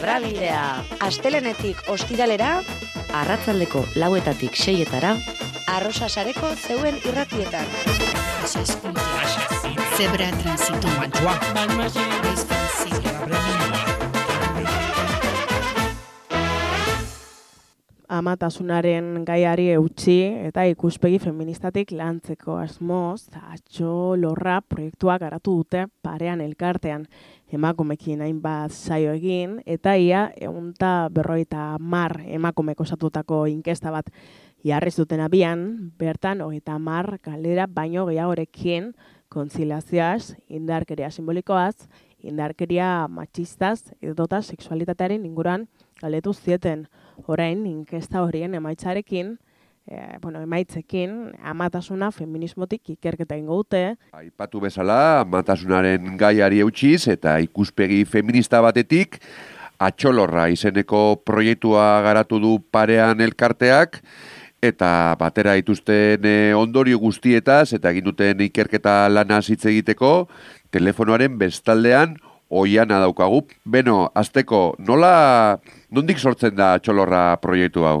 Zebrabidea. Astelenetik ostiralera, Arratzaldeko lauetatik seietara, arrosa sareko zeuen irratietan. Zebra transito. Amatasunaren gaiari eutxi eta ikuspegi feministatik lantzeko asmoz, atxo lorra proiektua garatu dute parean elkartean. Emakumekin hainbat saio egin, eta ia egunta berroita mar emakumek osatutako inkesta bat jarri zuten abian, bertan hogeita mar galera baino gehiagorekin kontzilazioaz, indarkeria simbolikoaz, indarkeria matxistaz, edota sexualitatearen inguruan galetu zieten orain inkesta horien emaitzarekin, e, bueno, emaitzekin, amatasuna feminismotik ikerketa ingo dute. Aipatu bezala, amatasunaren gaiari eutxiz eta ikuspegi feminista batetik, atxolorra izeneko proiektua garatu du parean elkarteak, eta batera dituzten e, ondorio guztietaz, eta egin duten ikerketa lana hitz egiteko, telefonoaren bestaldean oiana daukagu. Beno, azteko, nola, nondik sortzen da atxolorra proiektu hau?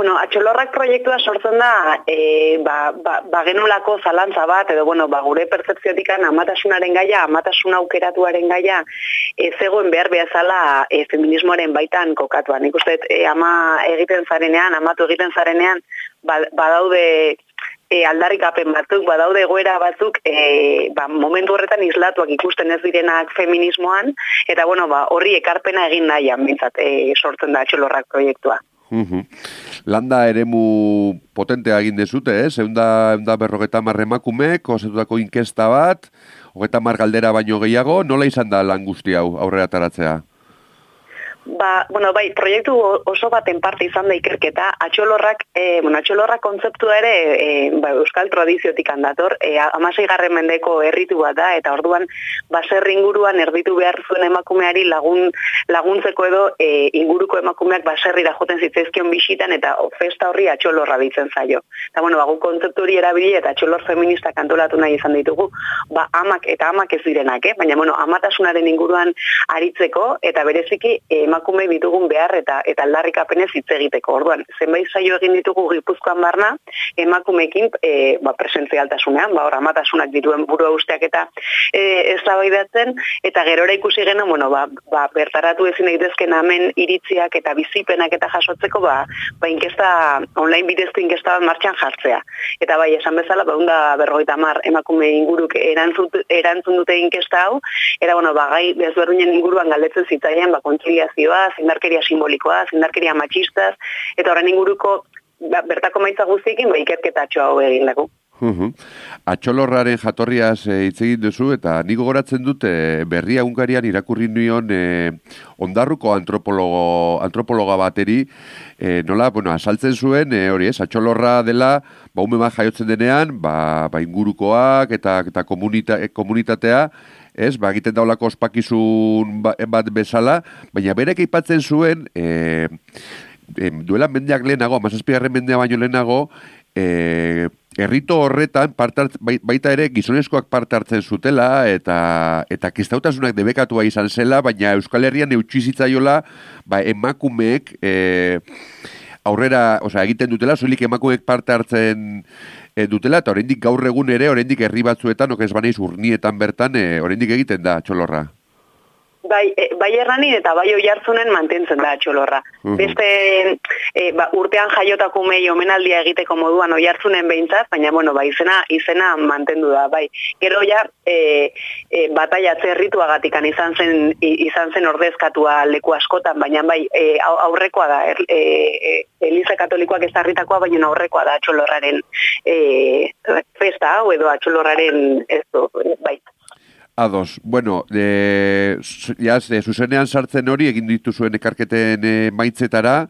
Bueno, atxolorrak proiektua sortzen da, e, ba, ba, ba genulako zalantza bat, edo bueno, ba, gure percepziotikan amatasunaren gaia, amatasun aukeratuaren gaia, e, zegoen behar behazala e, feminismoaren baitan kokatuan. Nik uste, e, ama egiten zarenean, amatu egiten zarenean, ba, badaude e, aldarrikapen batzuk, badaude egoera batzuk, e, ba, momentu horretan islatuak ikusten ez direnak feminismoan, eta bueno, ba, horri ekarpena egin nahian, bintzat, e, sortzen da atxolorrak proiektua. Uhum. Landa eremu potentea egin dezute, eh? Zeunda, eunda berrogeta marremakumek, osetutako inkesta bat, hogeta mar galdera baino gehiago, nola izan da lan guzti hau aurrera taratzea? Ba, bueno, bai, proiektu oso baten parte izan da ikerketa, atxolorrak, e, bueno, atxolorrak kontzeptua ere e, ba, euskal tradiziotik handator, e, amasei garren mendeko erritu bat da, eta orduan baser inguruan erditu behar zuen emakumeari lagun, laguntzeko edo e, inguruko emakumeak baserrira joten zitzaizkion bisitan, eta festa horri atxolorra ditzen zaio. Eta, bueno, bagu kontzeptu hori erabili eta atxolor feminista kantolatu nahi izan ditugu, ba, amak eta amak ez direnak, eh? baina, bueno, amatasunaren inguruan aritzeko, eta bereziki, e, emakume ditugun behar eta eta aldarrikapenez hitz egiteko. Orduan, zenbait saio egin ditugu Gipuzkoan barna emakumeekin e, ba presentzialtasunean, ba hor amatasunak dituen buru usteak eta e, eztabaidatzen eta gerora ikusi geno, bueno, ba, ba bertaratu ezin daitezken hemen iritziak eta bizipenak eta jasotzeko ba ba inkesta online bidezko inkesta bat martxan jartzea. Eta bai, esan bezala, ba 150 emakume inguruk erantzun erantzun dute inkesta hau, era bueno, ba gai desberdinen inguruan galdetzen zitzaien ba kontziliazio religioa, zindarkeria simbolikoa, zindarkeria matxistaz, eta horren inguruko ba, bertako maitza guztiekin ba, ikerketa hau egin dugu. Atxolorraren jatorriaz e, hitz egin duzu eta niko goratzen dute berria ungarian irakurri nion e, ondarruko antropologo, antropologa bateri e, nola, bueno, asaltzen zuen e, hori ez, atxolorra dela ba, ume jaiotzen denean ba, ba ingurukoak eta, eta komunita, komunitatea ez, ba, egiten daulako ospakizun ba, bat bezala, baina berek aipatzen zuen, e, e, duela mendeak lehenago, amazazpigarren mendea baino lehenago, e, errito horretan partart, bai, baita ere gizonezkoak parte hartzen zutela eta eta kistautasunak debekatua izan zela, baina Euskal Herrian eutxizitzaiola ba, emakumeek e, aurrera, osea, egiten dutela, soilik emakumeek parte hartzen e, dutela, eta oraindik gaur egun ere, oraindik herri batzuetan, okez baneiz urnietan bertan, e, oraindik egiten da, txolorra. Bai, e, bai erranin eta bai oi hartzunen mantentzen da txolorra. Uh Beste e, ba, urtean jaiotako mei omenaldia egiteko moduan oi hartzunen behintzat, baina bueno, bai, izena, izena mantendu da. Bai. Gero ja, e, e, bataia zerrituagatikan izan zen, izan zen ordezkatua leku askotan, baina bai, e, aurrekoa da, er, e, e, Eliza Katolikoak ez darritakoa, baina aurrekoa da txolorraren e, festa, hau edo txolorraren ez du, bai. Ados, bueno, de, ya, de zuzenean sartzen hori egin dituzuen ekarketen e, maitzetara,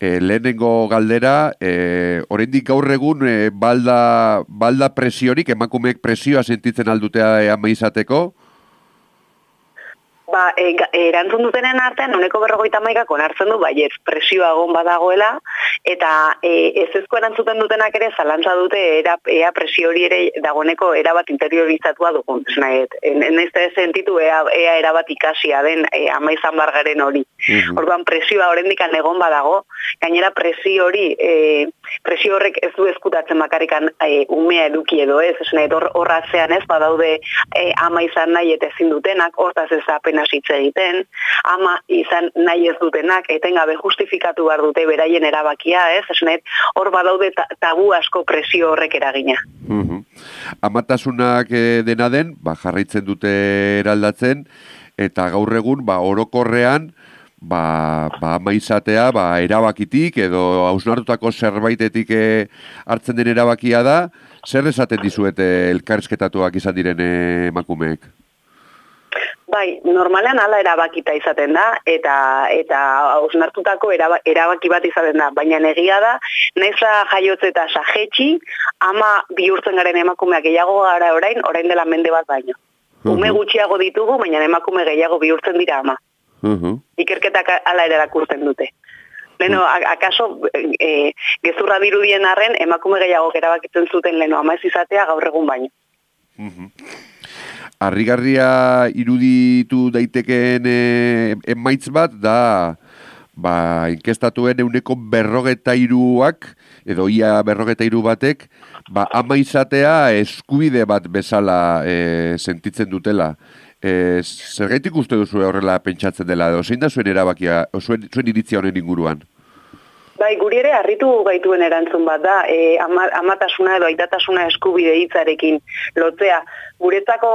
e, lehenengo galdera, e, oraindik gaur egun e, balda, balda presiorik, emakumeek presioa sentitzen aldutea e, ama izateko, Ba, e, erantzun dutenen artean, uneko berrogeita maikak onartzen du, bai, presioa egon badagoela, eta e, ez ezko erantzuten dutenak ere zalantza dute era, ea presio hori ere dagoeneko erabat interiorizatua dugun. Nahi, ez ez sentitu ea, ea erabat ikasia den e, ama izan bargaren hori. Mm Orduan presioa horrendik egon badago, gainera presio hori, e, presio horrek ez du eskutatzen makarikan e, umea eduki edo ez, ez nahi, horratzean ez, badaude e, ama izan nahi eta ezin dutenak, hortaz ez apenas hitz egiten, ama izan nahi ez dutenak, etengabe justifikatu behar dute beraien erabakia, ez, nahi, hor badaude tabu asko presio horrek eragina. Mm Amatasunak e, dena den, ba, jarraitzen dute eraldatzen, eta gaur egun, ba, orokorrean, ba, ba maizatea, ba, erabakitik edo hausnartutako zerbaitetik eh, hartzen den erabakia da, zer esaten dizuete elkarrezketatuak izan diren eh, emakumeek? Bai, normalean hala erabakita izaten da, eta eta hausnartutako erabaki bat izaten da, baina negia da, naiza jaiotze eta sajetxi, ama bihurtzen garen emakumeak gehiago gara orain, orain dela mende bat baino. Ume gutxiago ditugu, baina emakume gehiago bihurtzen dira ama. -huh. Ikerketak ala ere erakurtzen dute. Leno, akaso, e, gezurra dirudien arren, emakume gehiago erabakitzen zuten leno, ama ez izatea gaur egun baino. Uh Arrigarria iruditu daitekeen e, emaitz bat da ba, inkestatuen euneko berrogeta iruak, edo ia berrogeta iru batek, ba, ama izatea eskubide bat bezala e, sentitzen dutela. E, Zergaitik uste duzu horrela pentsatzen dela, edo zein da zuen erabakia, zuen, zuen iritzia honen inguruan? Bai, guri ere harritu gaituen erantzun bat da, e, amatasuna edo aitatasuna eskubide hitzarekin lotzea. Guretzako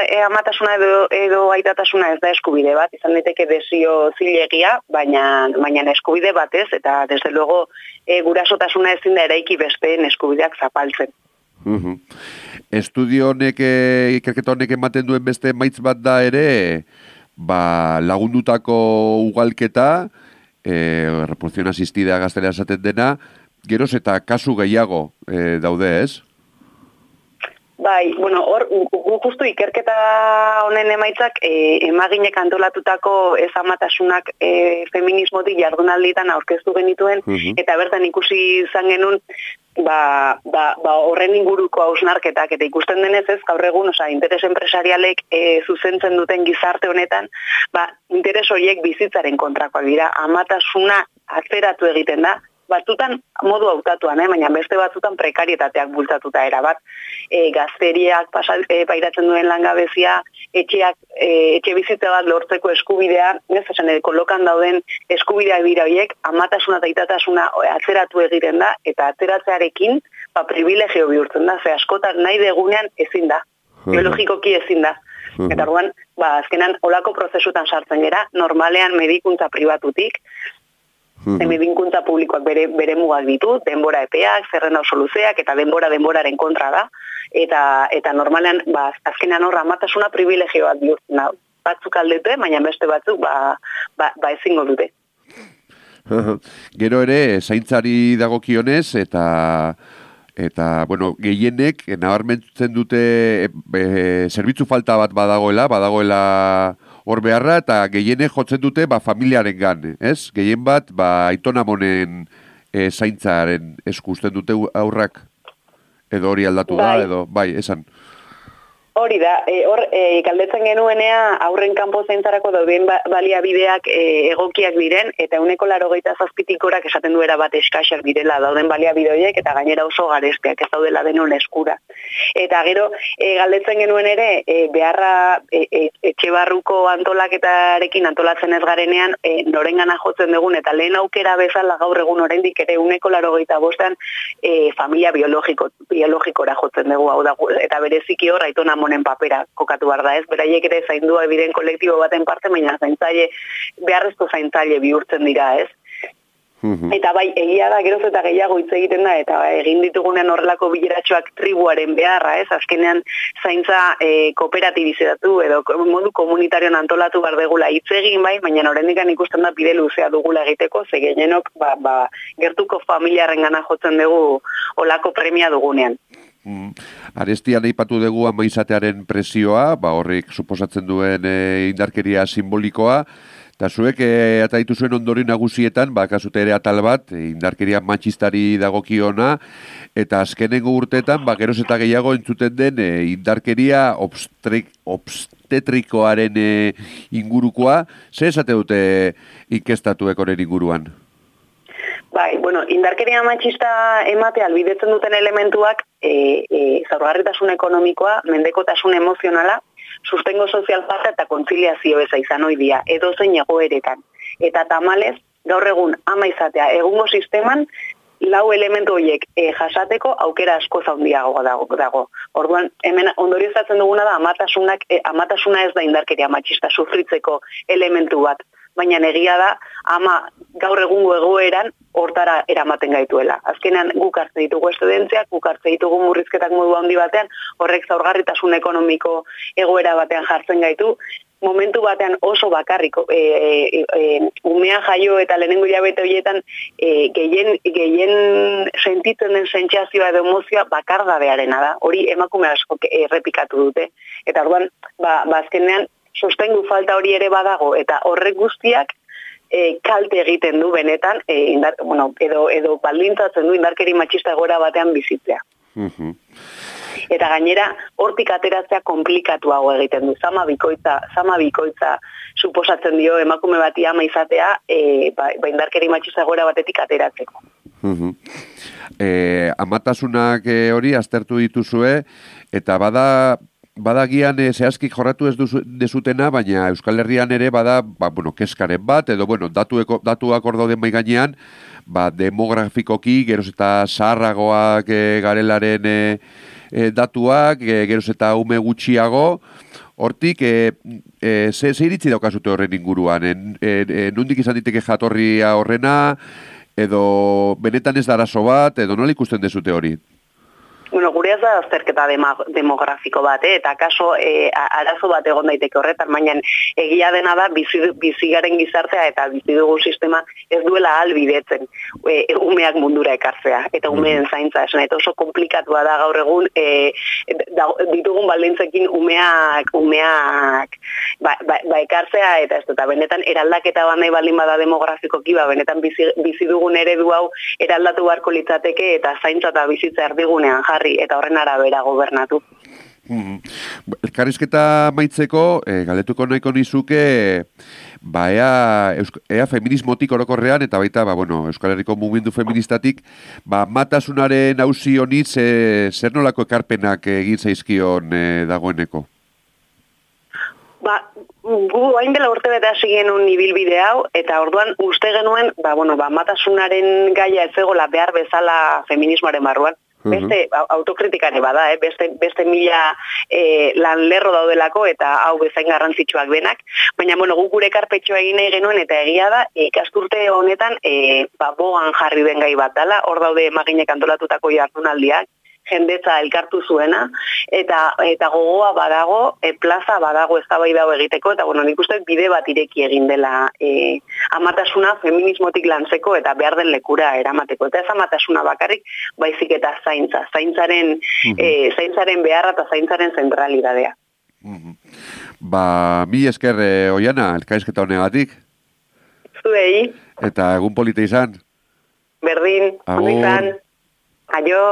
e, amatasuna edo, edo aitatasuna ez da eskubide bat, izan daiteke desio zilegia, baina, baina eskubide bat ez, eta desde luego e, gurasotasuna ezin da eraiki besteen eskubideak zapaltzen. Uh Estudio honek, eh, ikerketa honek ematen duen beste maitz bat da ere, ba, lagundutako ugalketa, e, reproduzion asistida gaztelea esaten dena, geroz eta kasu gehiago e, daude ez? Bai, bueno, hor, gu justu ikerketa honen emaitzak e, emaginek antolatutako ez amatasunak e, feminismotik jardunalditan aurkeztu genituen, eta bertan ikusi izan genuen ba, ba, ba horren inguruko hausnarketak. Eta ikusten denez ez gaur egun, osea, interes enpresarialek e, zuzentzen duten gizarte honetan, ba, interes horiek bizitzaren kontrakoa dira, amatasuna atzeratu egiten da, batzutan modu hautatuan, eh? baina beste batzutan prekarietateak bultatuta era bat. E, gazteriak pasal, e, pairatzen duen langabezia, etxeak, e, etxe bizitza bat lortzeko eskubidea, ez esan, e, kolokan dauden eskubideak dira horiek, amatasuna eta itatasuna atzeratu egiten da, eta atzeratzearekin, ba, privilegio bihurtzen da, ze askotan nahi degunean ezin da, biologikoki ezin da. Eta orduan, ba, azkenan, olako prozesutan sartzen gera, normalean medikuntza pribatutik, Mm publikoak bere, bere mugak ditu, denbora epeak, zerren oso luzeak, eta denbora denboraren kontra da. Eta, eta normalean, ba, azkenean horra, amatasuna privilegio bat bihurtzen Batzuk aldete, baina beste batzuk, ba, ba, ba ezingo dute. Gero ere, zaintzari dagokionez, eta eta, bueno, gehienek, nabarmentzen dute, e, zerbitzu falta bat badagoela, badagoela hor beharra eta gehiene jotzen dute ba, familiaren gan, ez? Gehien bat, ba, aitona monen e, zaintzaren eskusten dute aurrak edo hori aldatu da, bai. edo, bai, esan. Hori da, e, hor, e, kaldetzen genuenea aurren kanpo zeintzarako dauden ba, baliabideak e, egokiak diren, eta uneko laro gehieta zazpitikorak esaten duera bat eskaxak direla dauden baliabideoiek, eta gainera oso garesteak ez daudela denon eskura. Eta gero, e, galdetzen genuen ere, e, beharra e, e, etxe barruko antolaketarekin antolatzen ez garenean, e, norengana jotzen dugun, eta lehen aukera bezala gaur egun oraindik ere uneko laro gehieta bostean, e, familia biologiko, biologikora jotzen dugu, hau da, eta bereziki hor, aitona honen papera kokatu behar da ez, beraiek ere zaindua ebiden kolektibo baten parte, baina zaintzaile, beharrezko zaintzaile bihurtzen dira ez. Mhm. Eta bai, egia da, geroz eta gehiago hitz egiten da, eta egin ditugunean horrelako bileratxoak tribuaren beharra, ez? Azkenean zaintza e, kooperatibizatu edo modu komunitarioan antolatu bar degula hitz egin bai, baina horrendikan ikusten da bide luzea dugula egiteko, ze gehienok ba, ba, gertuko familiaren gana jotzen dugu olako premia dugunean. Mm. Arestian aipatu dugu amaizatearen presioa, ba horrek suposatzen duen e, indarkeria simbolikoa, Eta zuek, e, eta dituzuen ondori nagusietan, bakazute ere atal bat, e, indarkeria matxistari dagokiona, eta azkenengo urteetan, ba, geroz eta gehiago entzuten den, e, indarkeria obstrik, obstetrikoaren e, ingurukoa, ze esate dute inkestatuek horren inguruan? Bai, bueno, indarkeria matxista emate albidetzen duten elementuak e, e, zaurgarritasun ekonomikoa, mendekotasun emozionala, sustengo sozial parte eta kontziliazio eza izan oidia, edo zein egoeretan. Eta tamalez, gaur egun ama izatea egungo sisteman, lau elementu horiek e, jasateko aukera asko zaundiago dago. dago. Orduan, hemen ondorizatzen duguna da, amatasunak, e, amatasuna ez da indarkeria matxista sufritzeko elementu bat baina negia da ama gaur egungo egoeran hortara eramaten gaituela. Azkenean guk hartzen ditugu estudentziak, guk hartzen ditugu murrizketak modu handi batean, horrek zaurgarritasun ekonomiko egoera batean jartzen gaitu, momentu batean oso bakarriko e, e, e, umea jaio eta lehenengo jabete horietan e, gehien, gehien sentitzen den sentsazioa edo emozioa bakardadearena da. Hori emakume asko errepikatu dute. Eta orduan, ba, ba azkenean sostengu falta hori ere badago eta horrek guztiak e, kalte egiten du benetan e, indar, bueno, edo, edo baldintzatzen du indarkeri matxista gora batean bizitzea. Eta gainera, hortik ateratzea komplikatuago egiten du. Zama bikoitza, zama bikoitza suposatzen dio emakume bati ama izatea, e, ba, ba indarkeri matxista gora batetik ateratzeko. Uh amatasunak hori aztertu dituzue, eta bada badagian e, zehazkik jorratu ez dezutena, baina Euskal Herrian ere bada, ba, bueno, keskaren bat, edo, bueno, datueko, datuak hor dauden mai gainean, ba, demografikoki, geroz eta zaharragoak e, garelaren e, e, datuak, e, geroz eta ume gutxiago, hortik, e, e, ze, ze iritzi daukazute horren inguruan, en, en, en, nundik izan diteke jatorria horrena, edo benetan ez darazo bat, edo nola ikusten dezute hori? Bueno, gure ez da azterketa demografiko bat, eh? eta kaso e, arazo bat egon daiteke horretan, baina egia dena da bizi, bizigaren gizartea eta bizi dugu sistema ez duela albidetzen e, umeak mundura ekartzea, eta umeen mm-hmm. zaintza esan, eta oso komplikatua da gaur egun e, da, ditugun baldintzekin umeak, umeak ba, ba, ba ekartzea, eta ez eta benetan eraldaketa bat nahi baldin bada demografikoki, ba, benetan bizi, bizi dugun eredu hau eraldatu beharko litzateke eta zaintza eta bizitza erdigunean jarri eta horren arabera gobernatu. Mm Elkarrizketa maitzeko, e, galetuko nahiko nizuke, ba, ea, ea feminismotik orokorrean, eta baita, ba, bueno, Euskal Herriko mugimendu feministatik, ba, matasunaren hausi honitz, e, zer nolako ekarpenak egin zaizkion e, dagoeneko? Ba, gu hain dela urte bete hasi genuen ibilbide hau, eta orduan uste genuen, ba, bueno, ba, matasunaren gaia ez egola behar bezala feminismoaren barruan beste autokritikare bada, eh? beste, beste mila e, lan lerro daudelako eta hau bezain garrantzitsuak benak, baina bueno, guk gure karpetxo egin nahi genuen eta egia da, ikasturte honetan e, ba, bogan jarri den gai bat dela, hor daude maginek antolatutako jardunaldiak, jendetza elkartu zuena eta eta gogoa badago, e, plaza badago eztabaida hau egiteko eta bueno, uste bide bat ireki egin dela e, amatasuna feminismotik lantzeko eta behar den lekura eramateko. Eta ez amatasuna bakarrik, baizik eta zaintza, zaintzaren mm zaintzaren beharra eta zaintzaren zentralidadea. Mm Ba, mi esker e, oiana, elkaizketa honegatik. Zuei. Eta egun polite izan. Berdin, izan. Aio.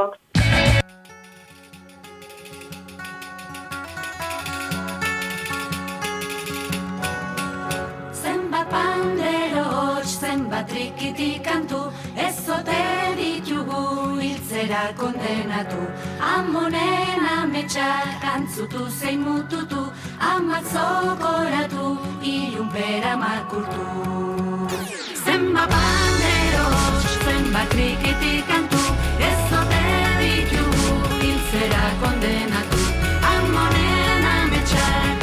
patrikitik kantu, ez ote ditugu hiltzera kondenatu. Amonen ametsak antzutu zein mututu, amak zokoratu, ilun pera makurtu. Zenba bandero, zenba trikitik kantu, ez ote ditugu hiltzera kondenatu. Amonen ametsak